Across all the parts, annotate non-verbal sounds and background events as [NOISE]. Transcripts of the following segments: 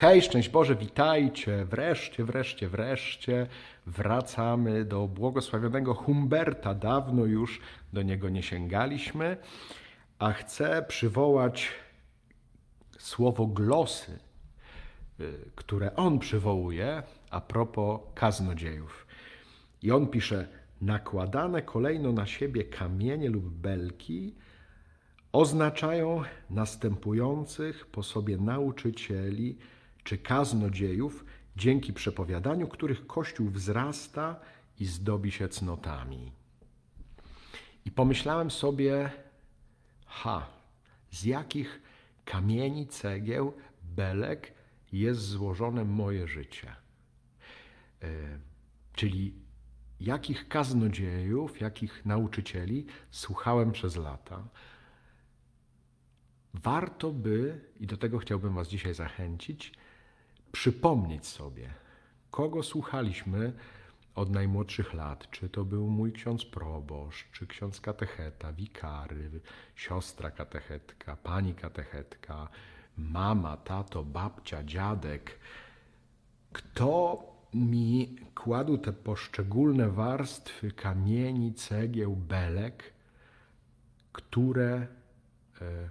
Hej, szczęść Boże, witajcie. Wreszcie, wreszcie, wreszcie wracamy do błogosławionego Humberta. Dawno już do niego nie sięgaliśmy, a chcę przywołać słowo glosy, y, które on przywołuje a propos kaznodziejów. I on pisze: Nakładane kolejno na siebie kamienie lub belki oznaczają następujących po sobie nauczycieli czy kaznodziejów, dzięki przepowiadaniu których Kościół wzrasta i zdobi się cnotami. I pomyślałem sobie, ha, z jakich kamieni, cegieł, belek jest złożone moje życie. E, czyli jakich kaznodziejów, jakich nauczycieli słuchałem przez lata. Warto by, i do tego chciałbym Was dzisiaj zachęcić, przypomnieć sobie, kogo słuchaliśmy od najmłodszych lat. Czy to był mój ksiądz proboszcz, czy ksiądz katecheta, wikary, siostra katechetka, pani katechetka, mama, tato, babcia, dziadek. Kto mi kładł te poszczególne warstwy kamieni, cegieł, belek, które e,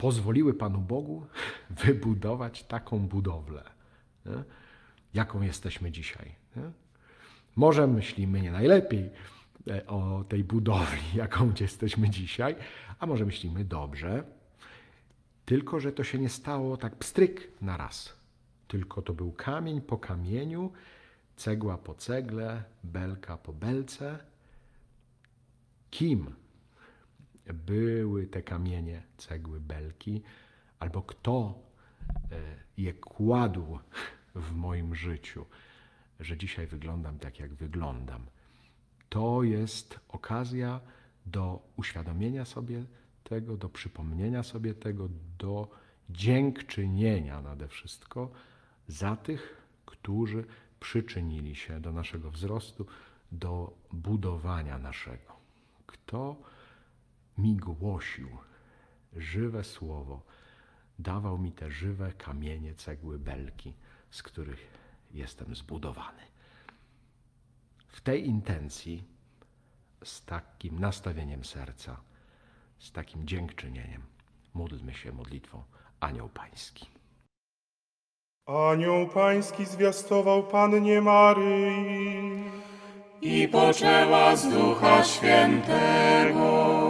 pozwoliły Panu Bogu wybudować taką budowlę, nie? jaką jesteśmy dzisiaj. Nie? Może myślimy nie najlepiej e, o tej budowli, [LAUGHS] jaką jesteśmy dzisiaj, a może myślimy dobrze, tylko że to się nie stało tak pstryk na raz. Tylko to był kamień po kamieniu, cegła po cegle, belka po belce. Kim były te kamienie, cegły, belki, albo kto e, je kładł w moim życiu, że dzisiaj wyglądam tak, jak wyglądam. To jest okazja do uświadomienia sobie tego, do przypomnienia sobie tego, do dziękczynienia nade wszystko za tych, którzy przyczynili się do naszego wzrostu, do budowania naszego. Kto mi głosił żywe słowo, dawał mi te żywe kamienie, cegły, belki, z których jestem zbudowany. W tej intencji, z takim nastawieniem serca, z takim dziękczynieniem, módlmy się modlitwą Anioł Pański. Anioł Pański zwiastował Pannie Maryi. i poczęła z Ducha Świętego.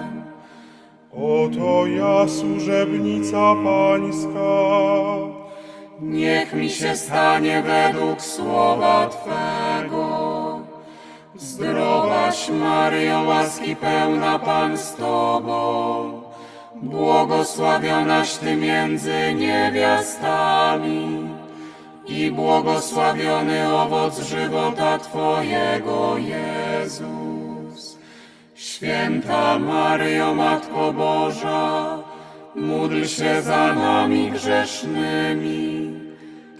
Oto ja, służebnica Pańska. Niech mi się stanie według słowa Twego. Zdrowaś Maryjo, łaski pełna Pan z Tobą, błogosławionaś Ty między niewiastami i błogosławiony owoc żywota Twojego, Jezus. Święta Maryjo, Matko Boża, módl się za nami grzesznymi,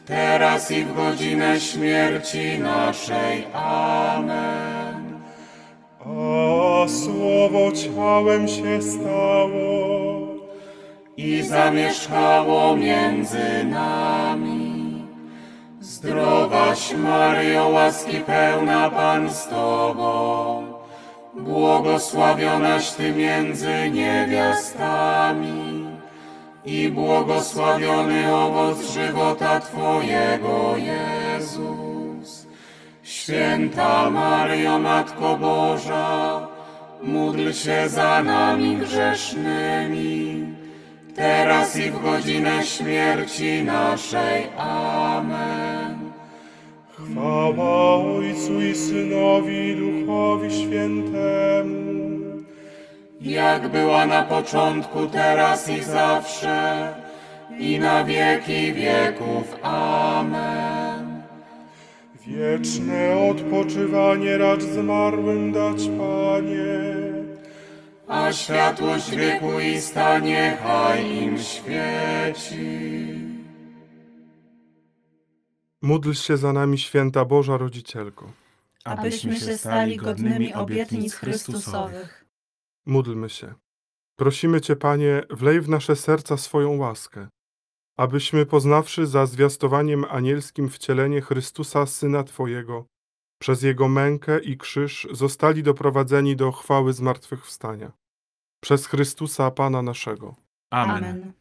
teraz i w godzinę śmierci naszej. Amen. A słowo ciałem się stało. i zamieszkało między nami. Zdrowaś Maryjo, łaski pełna Pan z Tobą, błogosławionaś Ty między niewiastami i błogosławiony owoc żywota Twojego, Jezus. Święta Maryjo, Matko Boża, módl się za nami grzesznymi, teraz i w godzinę śmierci naszej. Amen. Chwała Ojcu i Synowi i Duchowi Świętemu. Jak była na początku, teraz i zawsze, i na wieki wieków. Amen. Wieczne odpoczywanie racz zmarłym dać, Panie. A światłość wiekuista niechaj im świeci. Módl się za nami, święta Boża Rodzicielko. abyśmy się stali godnymi obietnic Chrystusowych. Módlmy się. Prosimy Cię, Panie, wlej w nasze serca swoją łaskę, abyśmy poznawszy za zwiastowaniem anielskim wcielenie Chrystusa, Syna Twojego, przez Jego mękę i krzyż zostali doprowadzeni do chwały zmartwychwstania. Przez Chrystusa, Pana naszego. Amen.